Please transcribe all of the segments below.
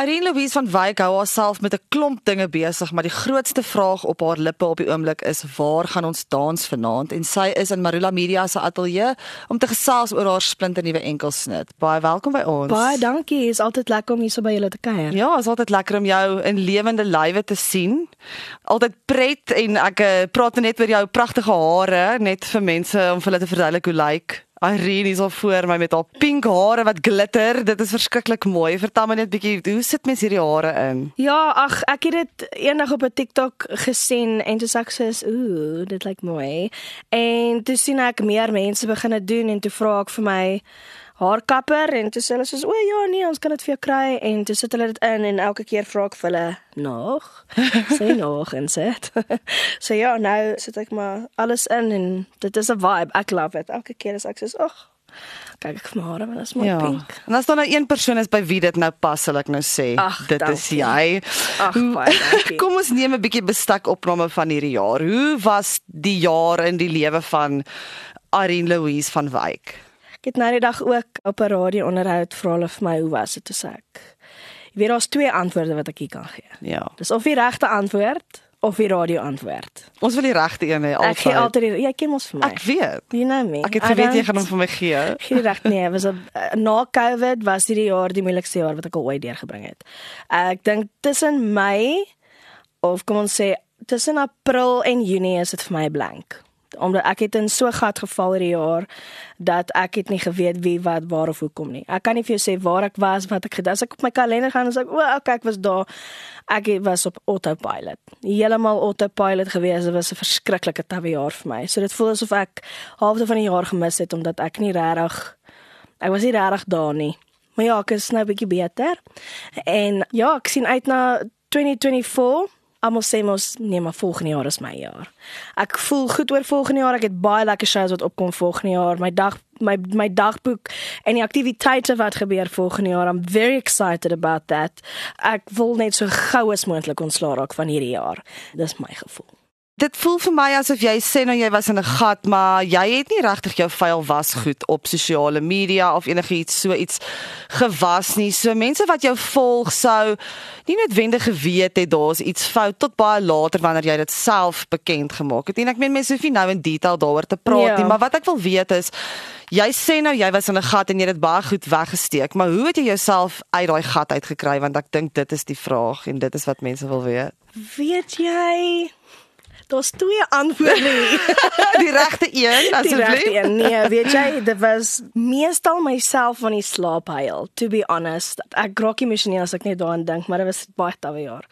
Irene Louise van Wyk hou haarself met 'n klomp dinge besig, maar die grootste vraag op haar lippe op die oomblik is: waar gaan ons dans vanaand? En sy is in Marula Media se ateljee om te gesels oor haar splinternuwe enkelsnit. Baie welkom by ons. Baie dankie. Is altyd lekker om hier so by julle te kuier. Ja, is altyd lekker om jou in lewende lywe te sien. Altyd pret en ek uh, praat net oor jou pragtige hare, net vir mense om vir hulle te verduidelik hoe lyk like Irene is al voor my met haar pink hare wat glitter. Dit is verskriklik mooi. Vertel my net bietjie, hoe sit mens hierdie hare in? Ja, ag, ek het dit eendag op 'n TikTok gesien en toe sê ek sê, "Ooh, dit lyk mooi." En toe sien ek meer mense begin dit doen en toe vra ek vir my haarkapper en toe sê hulle soos o ja nee ons kan dit vir jou kry. En toe sit hulle dit in en elke keer vra ek vir hulle nog? Sê nog en sê so ja nou sit ek maar alles in en dit is 'n vibe. Ek love it. Elke keer as ek sê ag kyk ek maar hare maar dit is mooi ja. pink. En as daar nou een persoon is by wie dit nou pas sal ek nou sê Ach, dit dankie. is jy. Ag baie dankie. Kom ons neem 'n bietjie bestek opname van hierdie jaar. Hoe was die jaar in die lewe van Irene Louise van Wyk Ek het nou die dag ook op 'n radio onderhoud vra hulle vir my hoe was dit toe sê ek. Jy weet daar's twee antwoorde wat ek hier kan gee. Ja. Dis of die regte antwoord of die radio antwoord. Ons wil die regte een hê altyd. Ek gee altyd die, jy ken ons vir my. Ek weet. You know me. Ek het geweet jy gaan hom vir my gee. Gee reg nee, was a, na Covid was hierdie jaar die moeilikste jaar wat ek al ooit deurgebring het. Ek dink tussen Mei of kom ons sê tussen April en Junie is dit vir my blank omdat ek het in so gat geval hierdie jaar dat ek het nie geweet wie wat waar of hoekom nie. Ek kan nie vir jou sê waar ek was, wat ek gedoen het. As ek op my kalender gaan en sê, "O, okay, ek was daar." Ek was op autopilot. Heeltemal autopilot gewees. Dit was 'n verskriklike tawe jaar vir my. So dit voel asof ek halfte van die jaar gemis het omdat ek nie regtig ek was nie regtig daar nie. Maar ja, ek is nou 'n bietjie beter. En ja, ek sien uit na 2024 almal sê mos nee maar volgende jaar is my jaar. Ek voel goed oor volgende jaar. Ek het baie lekker shows wat opkom volgende jaar. My dag my my dagboek en die aktiwiteite wat gebeur volgende jaar. I'm very excited about that. Ek wil net so gou as moontlik ontslaa raak van hierdie jaar. Dis my gevoel dit voel vir my asof jy sê nou jy was in 'n gat, maar jy het nie regtig jou vuil was goed op sosiale media of enigiets so iets gewas nie. So mense wat jou volg sou nie noodwendig geweet het daar's iets fout tot baie later wanneer jy dit self bekend gemaak het. En ek meen mense hoef nie nou in detail daaroor te praat ja. nie, maar wat ek wil weet is jy sê nou jy was in 'n gat en jy het dit baie goed weggesteek, maar hoe het jy jouself uit daai gat uitgekry want ek dink dit is die vraag en dit is wat mense wil weet. Weet jy Daar's twee antwoorde. die regte een, asseblief. Die regte een. Nee, weet jy, dit was meestal myself van die slaap huil, to be honest. Ek grokkie emosioneel as ek net daaraan dink, maar dit was baie tawe jaar.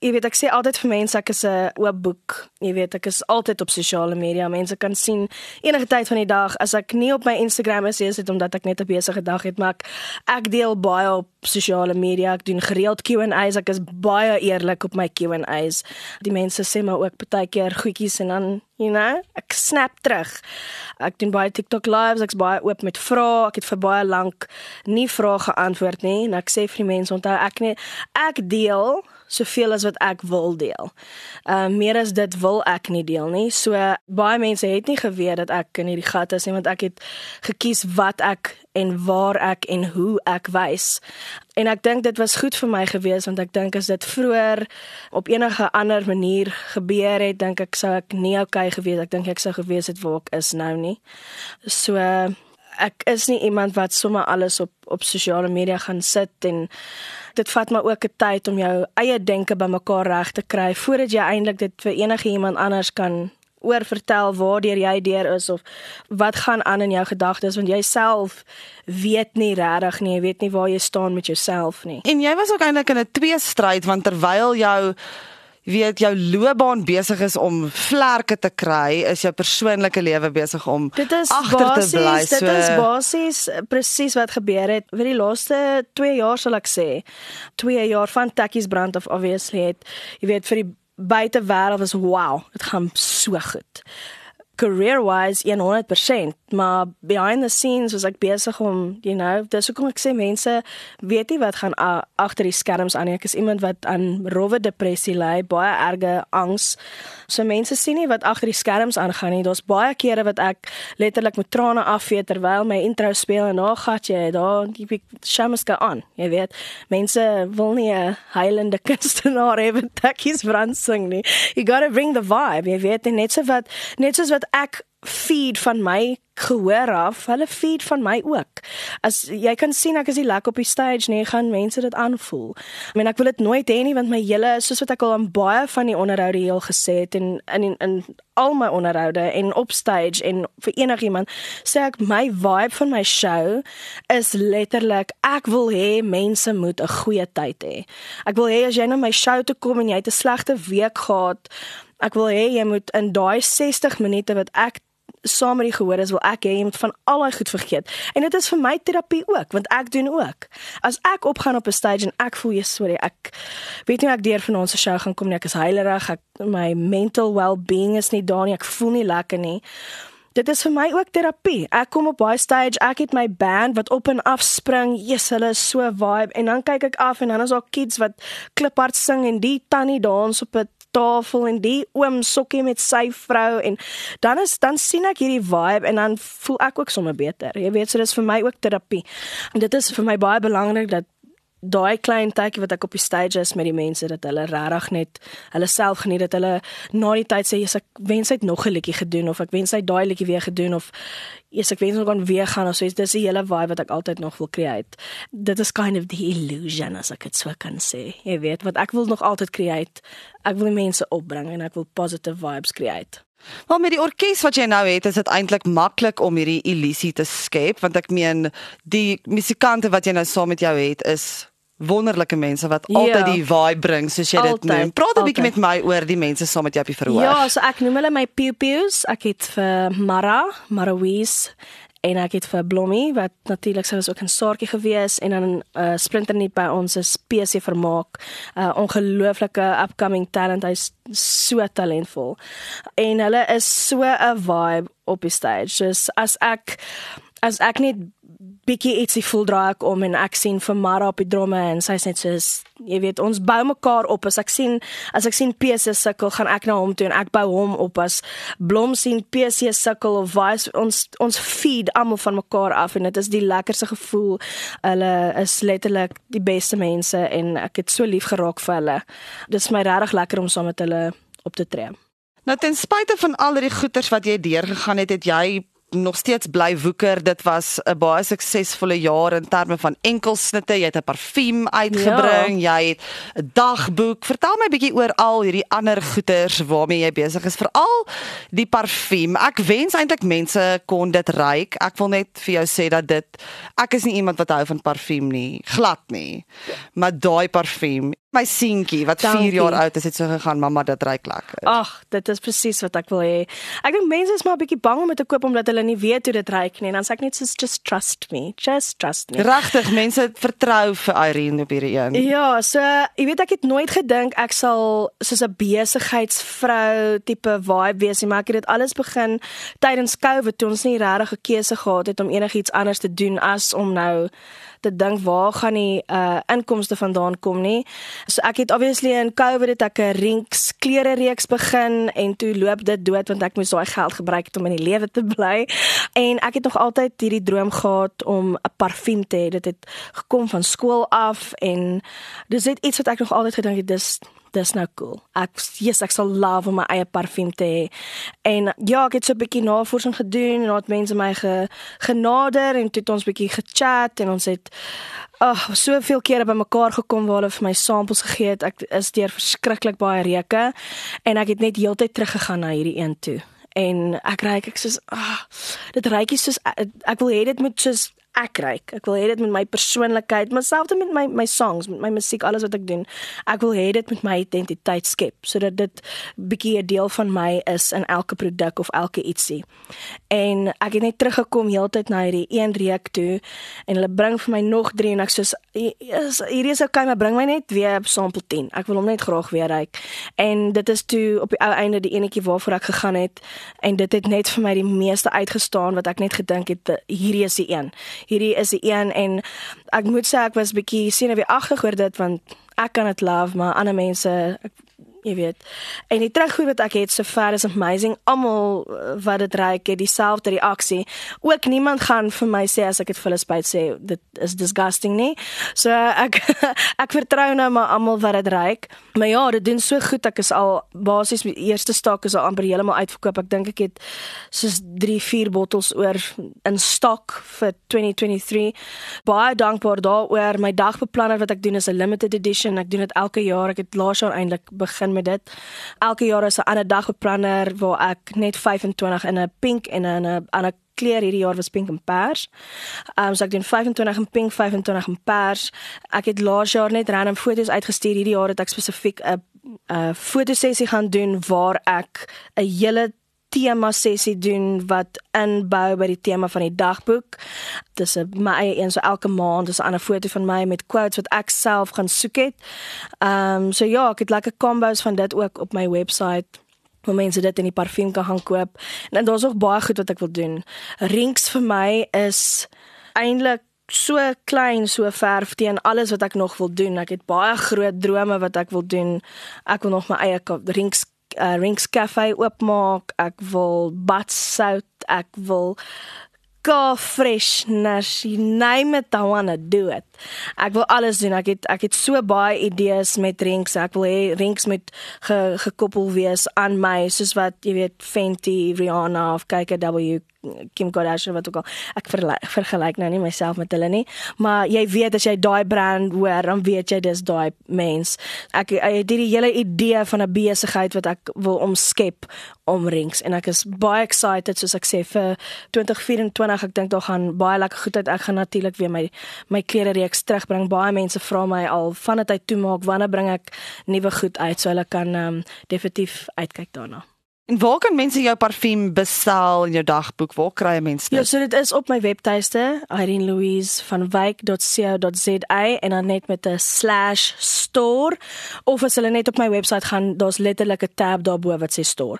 Jy weet ek sê altyd vir mense ek is 'n oop boek. Jy weet ek is altyd op sosiale media. Mense kan sien enige tyd van die dag as ek nie op my Instagram is, is dit omdat ek net 'n besige dag het, maar ek, ek deel baie op sosiale media. Ek doen gereeld Q&A's. Ek is baie eerlik op my Q&A's. Die mense sê maar ook partykeer goedjies en dan, you know, ek snap terug. Ek doen baie TikTok lives. Ek's baie oop met vrae. Ek het vir baie lank nie vrae geantwoord nie en ek sê vir die mense onthou ek nie ek deel soveel as wat ek wil deel. Ehm uh, meer as dit wil ek nie deel nie. So baie mense het nie geweet dat ek in hierdie gat is nie want ek het gekies wat ek en waar ek en hoe ek wys. En ek dink dit was goed vir my gewees want ek dink as dit vroeër op enige ander manier gebeur het, dink ek sou ek nie okay gewees. Ek dink ek sou gewees het waar ek is nou nie. So ek is nie iemand wat sommer alles op op sosiale media gaan sit en dit vat maar ook 'n tyd om jou eie denke bymekaar reg te kry voordat jy eintlik dit vir enige iemand anders kan oor vertel waardeur jy deur is of wat gaan aan in jou gedagtes want jy self weet nie regtig nie jy weet nie waar jy staan met jouself nie. En jy was ook eintlik in 'n twee stryd want terwyl jou weet jou loopbaan besig is om vlerke te kry, is jou persoonlike lewe besig om agter te bly. So dit is basies presies wat gebeur het vir die laaste 2 jaar sal ek sê. 2 jaar van Takkies brand of obviously het jy weet vir die buitewêreld was wow, dit gaan so goed. Career wise 100%, maar behind the scenes was ek besig om, you know, dis hoekom ek sê mense weet nie wat gaan agter die skerms aan nie. Ek is iemand wat aan rowwe depressie ly, baie erge angs. So mense sien nie wat agter die skerms aangaan nie. Daar's baie kere wat ek letterlik met trane afvee terwyl my intro speel en daar gat jy, daar die shamaska aan. Jy weet, mense wil nie 'n heilende kunstenaar hê wat tekkies brand sing nie. You got to bring the vibe. Jy weet, net so wat net soos wat ek feed van my gehoor af, hulle feed van my ook. As jy kan sien ek is nie lekker op die stage nie, gaan mense dit aanvoel. I mean ek wil dit nooit hê nie want my hele soos wat ek al aan baie van die onderhoude heel gesê het en in in, in al my onderhoude en op stage en vir enigiemand sê ek my vibe van my show is letterlik ek wil hê mense moet 'n goeie tyd hê. Ek wil hê as jy na my show toe kom en jy het 'n slegte week gehad, ek wil hê jy moet in daai 60 minute wat ek saam met die gehoor is wil ek hê jy moet van al daai goed vergeet. En dit is vir my terapie ook, want ek doen ook. As ek opgaan op 'n stage en ek voel jy sorry, ek weet nie ek deur vanaand se show gaan kom nie, ek is heilerig, ek my mental well-being is nie daar nie, ek voel nie lekker nie. Dit is vir my ook terapie. Ek kom op baie stage, ek het my band wat op en af spring. Jesus, hulle is so vibe en dan kyk ek af en dan is daar kids wat kliphard sing en die tannie dans op 'n tafel en die oom sokkie met sy vrou en dan is dan sien ek hierdie vibe en dan voel ek ook sommer beter. Jy weet, so dis vir my ook terapie. En dit is vir my baie belangrik dat daai klein tydjie wat ek op die stage is met die mense dat hulle regtig net hulle self geniet dat hulle na die tyd sê ek wens hy het nog 'n liedjie gedoen of ek wens hy daai liedjie weer gedoen of yes, ek wens nog kan weer gaan of so. Dis die hele vibe wat ek altyd nog wil create. Dit is kind of the illusion as ek dit sou kan sê. Jy weet wat ek wil nog altyd create. Ek wil mense opbring en ek wil positive vibes create. Maar met die orkes wat jy nou het, is dit eintlik maklik om hierdie illusie te skep want ek meen die musikante wat jy nou saam met jou het is wonderlike mense wat ja. altyd die vibe bring soos jy altyd, dit noem. Praat 'n bietjie met my oor die mense saam met jou op die verhoog. Ja, so ek noem hulle my pew pews. Ek het vir Mara, Marawis en ek het vir Blommy wat natuurlik sou ook 'n saartjie gewees en dan 'n uh, splinter nie by ons is PC vermaak. 'n uh, Ongelooflike upcoming talent. Hy's so talentvol. En hulle is so 'n vibe op die stage. So as ek as ek net bietjie ietsie voel draai ek om en ek sien vir Mara op die dromme en sy's net soos jy weet ons bou mekaar op. As ek sien as ek sien PC sukkel gaan ek na hom toe en ek bou hom op. As Blom sien PC sukkel of vice ons ons feed almal van mekaar af en dit is die lekkerste gevoel. Hulle is letterlik die beste mense en ek het so lief geraak vir hulle. Dit is my regtig lekker om saam met hulle op te tree. Nou ten spyte van al die goeters wat jy deurgegaan het, het jy nog steeds bly woeker. Dit was 'n baie suksesvolle jaar in terme van enkelsnitte. Jy het 'n parfuum uitgebring, ja. jy het 'n dagboek. Vertel my 'n bietjie oor al hierdie ander goeders waarmee jy besig is, veral die parfuum. Ek wens eintlik mense kon dit ruik. Ek wil net vir jou sê dat dit ek is nie iemand wat hou van parfuum nie, glad nie. Maar daai parfuum my seentjie wat 4 jaar oud is het so gegaan mamma dit ruik lekker. Ag, dit is presies wat ek wil hê. Ek dink mense is maar 'n bietjie bang om dit te koop omdat hulle nie weet hoe dit ruik nie en dan sê ek net soos just trust me. Just trust me. Regtig, mense vertrou vir Irene op hierdie een. Ja, so jy weet ek het nooit gedink ek sal soos 'n besigheidsvrou tipe vibe wees nie, maar ek het dit alles begin tydens COVID toe ons nie regtig 'n keuse gehad het om enigiets anders te doen as om nou te dink waar gaan die uh inkomste vandaan kom nie. So ek het obviously in COVID het ek 'n rinks klere reeks begin en toe loop dit dood want ek moes daai geld gebruik het om in die lewe te bly. En ek het nog altyd hierdie droom gehad om 'n parfuum te hê. Dit het gekom van skool af en dis net iets wat ek nog altyd gedink het dis dis nou cool. Ek yes, ek sal love om my eie parfuum te hê. En ja, ek het so 'n bietjie navorsing gedoen en het mense my ge, genader en toe het ons bietjie gechat en ons het ag oh, soveel kere by mekaar gekom waar hulle vir my samples gegee het. Ek is deur verskriklik baie reuke en ek het net heeltyd teruggegaan na hierdie een toe. En ek ry ek soos oh, dit rykie soos ek wil hê dit moet soos ek ryk. Ek wil hê dit met my persoonlikheid, maar selfs met my my songs, met my musiek, alles wat ek doen. Ek wil hê dit met my identiteit skep sodat dit bietjie 'n deel van my is in elke produk of elke ietsie. En ek het net teruggekom heeltyd na hierdie een reek toe en hulle bring vir my nog 3 en ek sê hierdie is okay, maar bring my net weer sample 10. Ek wil hom net graag weer ryk. En dit is toe op die ou einde die enetjie waarvoor ek gegaan het en dit het net vir my die meeste uitgestaan wat ek net gedink het hierdie is die een hierdie is die een en ek moet sê ek was bietjie senuweeagtig oor dit want ek kan dit love maar ander mense ek jy weet. En die terugvoer wat ek het sover is amazing. Almal eh, wat dit reik het dieselfde reaksie. Ook niemand gaan vir my sê as ek dit vir hulle spyt sê dit is disgusting nie. So ek ek vertrou nou maar almal wat dit reik. Maar ja, dit doen so goed. Ek is al basies my eerste stok is al amper heeltemal uitverkoop. Ek dink ek het soos 3, 4 bottels oor in stok vir 2023. Baie dankbaar daaroor. My dagbeplanner wat ek doen is 'n limited edition. Ek doen dit elke jaar. Ek het laas jaar eintlik begin met dit. Elke jaar is 'n ander dagbeplanner waar ek net 25 in 'n pink en in 'n ander kleur hierdie jaar was pink en pers. Ehm um, so ek doen 25 in pink, 25 in pers. Ek het laas jaar net random foto's uitgestuur. Hierdie jaar het ek spesifiek 'n 'n fotosessie gaan doen waar ek 'n hele tema sessie doen wat inbou by die tema van die dagboek. Dis 'n my eie een so elke maand is 'n ander foto van my met quotes wat ek self gaan soek het. Ehm um, so ja, ek het lekker combos van dit ook op my webwerf waar mense dit in die parfuum kan gaan koop. En daar's ook baie goed wat ek wil doen. Rings vir my is eintlik so klein so verf teen alles wat ek nog wil doen. Ek het baie groot drome wat ek wil doen. Ek wil nog my eie rings uh, Rinks Cafe oopmaak. Ek wil badsout, ek wil car freshness, name it, I want to do it. Ek wil alles doen. Ek het ek het so baie idees met Rinks. Ek wil hê Rinks moet ge, gekoppel wees aan my soos wat jy weet Fenty, Rihanna of KKW Kim Kardashian wat ook al ek vergelyk nou nie myself met hulle nie maar jy weet as jy daai brand hoor dan weet jy dis daai mens. Ek ek het hierdie hele idee van 'n besigheid wat ek wil omskep omrings en ek is baie excited soos ek sê vir 2024 ek dink daar gaan baie lekker goed uit. Ek gaan natuurlik weer my my klere reeks terugbring. Baie mense vra my al van dit uit toe maak wanneer bring ek nuwe goed uit? So hulle kan um, definitief uitkyk daarna En waar kan mense jou parfuum bestel in jou dagboek? Waar kry mense dit? Ja, so dit is op my webtuiste, irenelouise.wyk.co.za en dan net met 'n slash store of as hulle net op my webwerf gaan, daar's letterlik 'n tab daarbo wat sê store.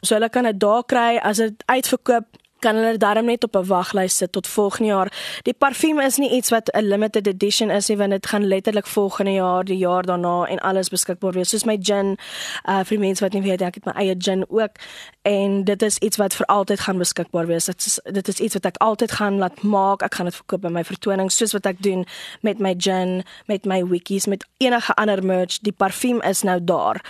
So hulle kan dit daar kry as dit uitverkoop kan hulle daarom net op 'n waglys sit tot volgende jaar. Die parfuum is nie iets wat 'n limited edition is nie, want dit gaan letterlik volgende jaar, die jaar daarna en alles beskikbaar wees. Soos my gin, uh vir mense wat nie weet ek het my eie gin ook en dit is iets wat vir altyd gaan beskikbaar wees. Dit is dit is iets wat ek altyd gaan laat maak. Ek gaan dit verkoop by my vertonings soos wat ek doen met my gin, met my wikkies, met enige ander merch. Die parfuum is nou daar.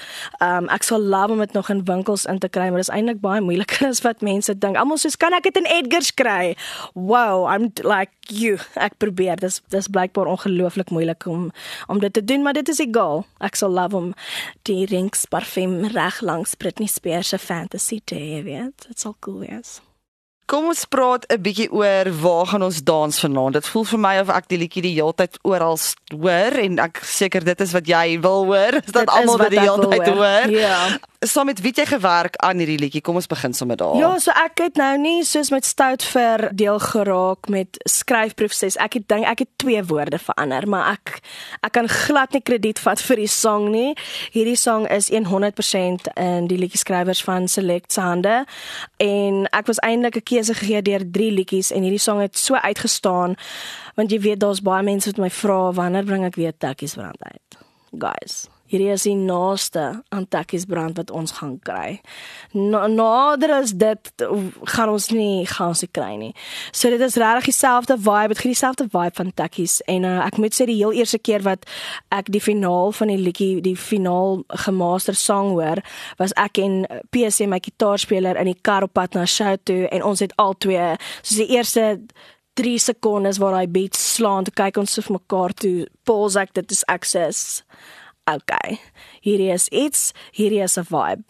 Um ek sal love om dit nog in winkels in te kry, maar dit is eintlik baie moeiliker as wat mense dink. Almal soos kan ek dit in Edgars kry. Wow, I'm like you. Ek probeer. Dis dis blykbaar ongelooflik moeilik om om dit te doen, maar dit is egal. Ek sal love om die Rinks parfum reg langs Britney Spears se fantasy te hê, weet. It's all cool, yes. Kom ons praat 'n bietjie oor waar gaan ons dans vanaand. Dit voel vir my of ek die liedjie die hele tyd oral hoor en ek seker dit is wat jy wil hoor. Is dat almal wat die hele tyd hoor? Ja. So met wie jy gewerk aan hierdie liedjie? Kom ons begin sommer daar. Ja, so ek het nou nie soos met stout vir deel geraak met skryfproses. Ek het dink ek het twee woorde verander, maar ek ek kan glad nie krediet vat vir die song nie. Hierdie song is 100% in die liedjie skrywers van Select se hande en ek was eintlik 'n keuse gegee deur drie liedjies en hierdie sang het so uitgestaan want jy weet daar's baie mense wat my vra wanneer bring ek weer Takkies brand uit. Guys, hierdie is die naaste aan Takkies brand wat ons gaan kry. Na, nader as dit gaan ons nie gaan se kry nie. So dit is regtig dieselfde vibe, dit gee dieselfde vibe van Takkies en uh, ek moet sê die heel eerste keer wat ek die finaal van die liedjie, die finaal gemaster sang hoor, was ek en PC my gitaarspeler in die kar op pad na show toe en ons het al twee soos die eerste 3 sekondes waar hy beat slaan te kyk ons so vir mekaar toe pause ek dit is access okay. Hierdie is iets, hierdie is 'n vibe.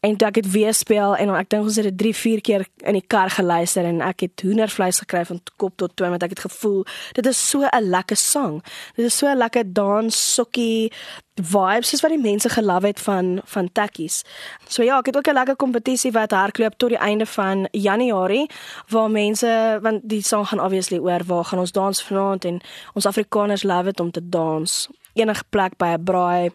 En toe ek dit weer speel en ek dink ons het dit 3, 4 keer in die kar geluister en ek het hoendervleis gekry van kop tot toe met ek het gevoel dit is so 'n lekker sang. Dit is so 'n lekker dans sokkie vibes soos wat die mense gelief het van van Takkies. So ja, ek het ook 'n lekker kompetisie wat hardloop tot die einde van Januarie waar mense want die sang gaan obviously oor waar gaan ons dans vanaand en ons Afrikaners love dit om te dans enige plek by 'n braai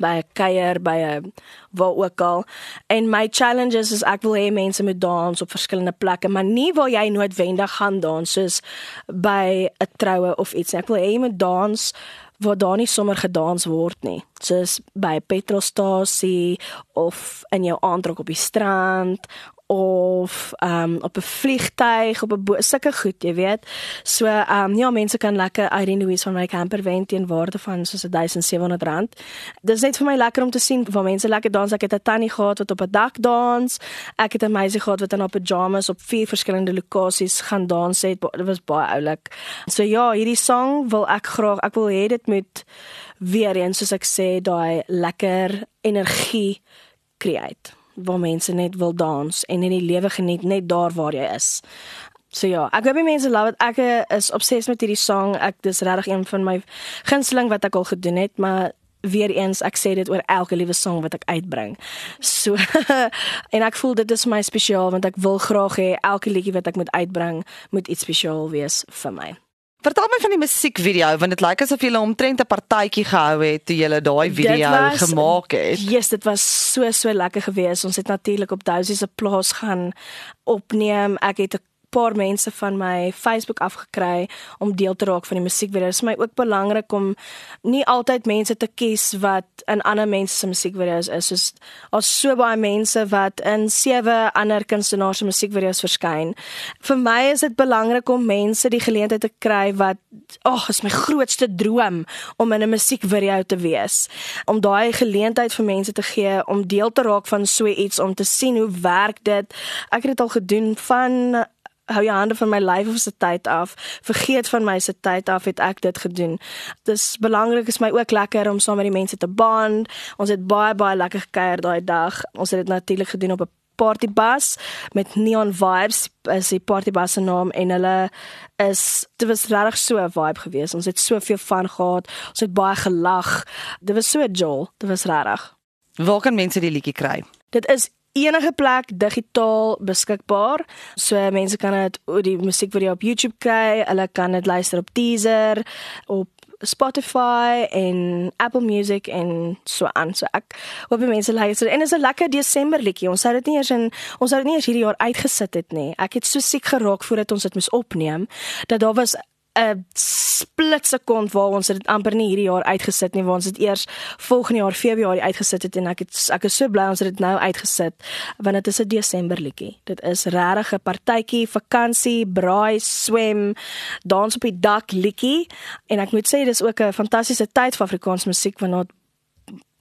by 'n kuier by 'n waar ook al. En my challenges is ek wil hê mense moet dans op verskillende plekke maar nie waar jy noodwendig gaan dans soos by 'n troue of iets ek wil hê jy moet dans waar daar nie sommer gedans word nie soos by 'n petrolstasie of in jou aandrok op die strand of um, op 'n vliegtyg op 'n sulke goed, jy weet. So ehm um, ja, mense kan lekker Irene Louise van my camper wen teen waarde van soos 1700 rand. Dis net vir my lekker om te sien waar mense lekker dans. Ek het 'n tannie gehad wat op 'n dak dans. Ek het 'n meisie gehad wat in op pyjamas op vier verskillende lokasies gaan dans het. Dit was baie oulik. So ja, hierdie sang wil ek graag ek wil hê dit moet weer eens soos ek sê daai lekker energie create waar mense net wil dans en in die lewe geniet net daar waar jy is. So ja, ek hoop die mense love dit. Ek is obsessed met hierdie song. Ek dis regtig een van my gunsteling wat ek al gedoen het, maar weer eens ek sê dit oor elke liewe song wat ek uitbring. So en ek voel dit is my spesiaal want ek wil graag hê elke liedjie wat ek moet uitbring moet iets spesiaal wees vir my. Vertel my van die musiekvideo want dit lyk asof jy 'n omtrent 'n partytjie gehou het toe jy daai video was, gemaak het. Ja, yes, dit was so so lekker geweest. Ons het natuurlik op Dousie se plaas gaan opneem. Ek het 'n paar mense van my Facebook afgekry om deel te raak van die musiekvideo. Dit is my ook belangrik om nie altyd mense te kies wat in ander mense se musiekvideo's is. Soos al so baie mense wat in sewe ander kunstenaars se musiekvideo's verskyn. Vir my is dit belangrik om mense die geleentheid te kry wat ag, oh, is my grootste droom om in 'n musiekvideo te wees. Om daai geleentheid vir mense te gee om deel te raak van so iets om te sien hoe werk dit. Ek het dit al gedoen van hou jou hande van my lyf of se tyd af. Vergeet van my se tyd af het ek dit gedoen. Dis belangrik is my ook lekker om saam met die mense te bond. Ons het baie baie lekker gekuier daai dag. Ons het dit natuurlik gedoen op 'n partybus met neon vibes as die partybus se naam en hulle is dit was regtig so 'n vibe geweest. Ons het soveel van gehad. Ons het baie gelag. Dit was so jol. Dit was regtig. Waar kan mense die liedjie kry? Dit is enige plek digitaal beskikbaar. So mense kan dit die musiekvideo op YouTube kry, hulle kan dit luister op Deezer, op Spotify en Apple Music en so aan. So ek hoop die mense luister. En is 'n lekker Desember liedjie. Ons sou dit nie eers in ons sou dit nie eers hierdie jaar uitgesit het nie. Ek het so siek geraak voordat ons dit moes opneem dat daar was 'n split sekond waar ons dit amper nie hierdie jaar uitgesit nie, waar ons dit eers volgende jaar Februarie uitgesit het en ek het ek is so bly ons het dit nou uitgesit want dit is 'n Desember liedjie. Dit is regtig 'n partytjie, vakansie, braai, swem, dans op die dak liedjie en ek moet sê dis ook 'n fantastiese tyd vir Afrikaans musiek want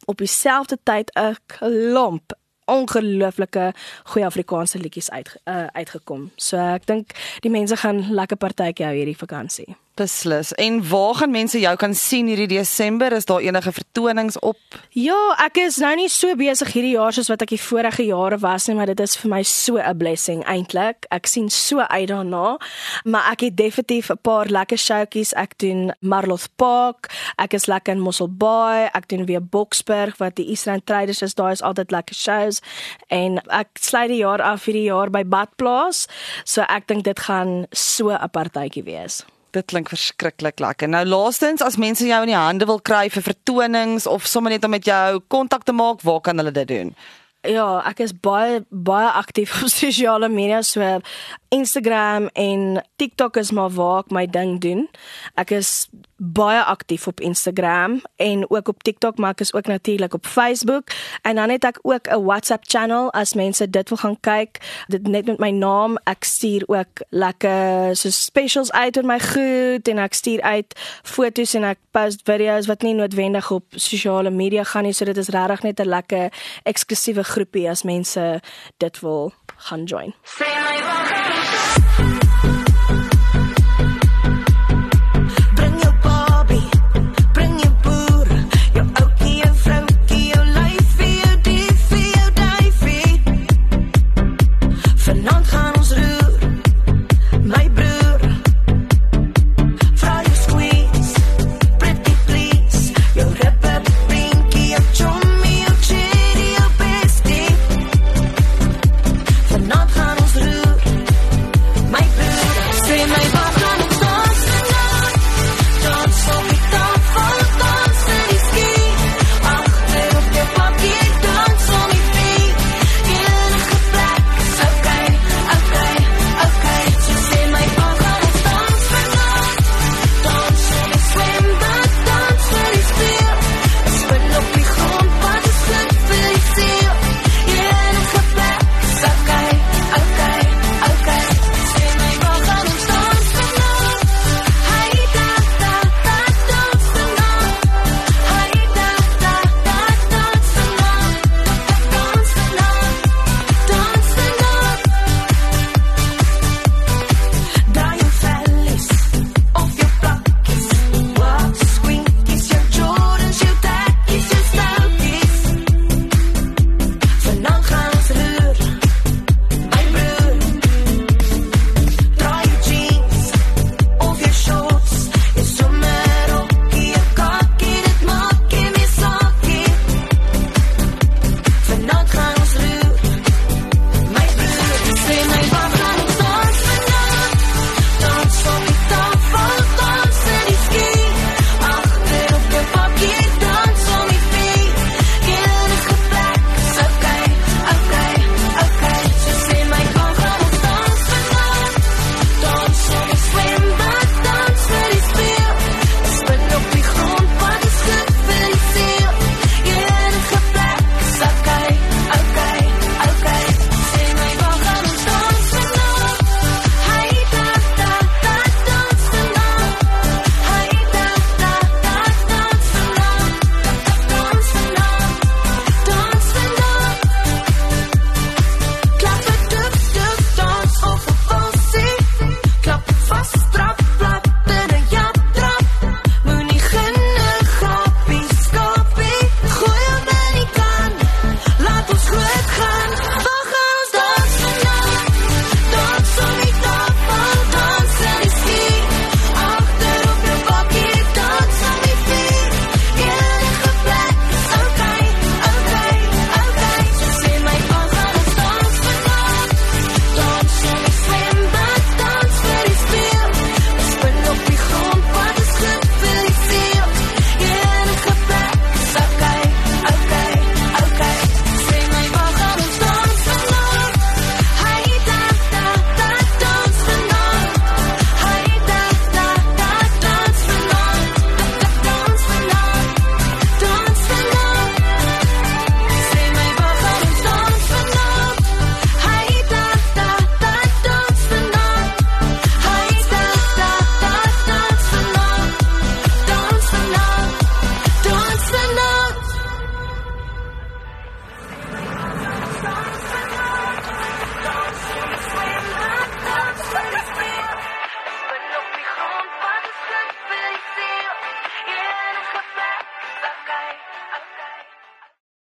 op dieselfde tyd 'n klomp ongelooflike goeie Afrikaanse liedjies uit uh, uitgekom. So ek dink die mense gaan lekker partytjie hou hierdie vakansie. Beslis. En waar gaan mense jou kan sien hierdie Desember? Is daar enige vertonings op? Ja, ek is nou nie so besig hierdie jaar soos wat ek die vorige jare was nie, maar dit is vir my so 'n blessing eintlik. Ek sien so uit daarna. Maar ek het definitief 'n paar lekker showtjies. Ek doen Marloth Park, ek is lekker in Mossel Bay, ek doen weer Boksburg wat die Eastern Traders is. Daar is altyd lekker shows en ek sluit die jaar af hierdie jaar by Badplaas. So ek dink dit gaan so 'n partytjie wees. Dit klink verskriklik lekker. Nou laastens, as mense jou in die hande wil kry vir vertonings of sommer net om met jou kontak te maak, waar kan hulle dit doen? Ja, ek is baie baie aktief op sosiale media, so Instagram en TikTok is maar waar ek my ding doen. Ek is baie aktief op Instagram en ook op TikTok, maar ek is ook natuurlik op Facebook en dan het ek ook 'n WhatsApp channel as mense dit wil gaan kyk. Dit net met my naam. Ek stuur ook lekker so specials uit oor my goed en ek stuur uit foto's en ek post video's wat nie noodwendig op sosiale media gaan nie, so dit is regtig net 'n lekker eksklusiewe groepie as mense dit wil gaan join. Say my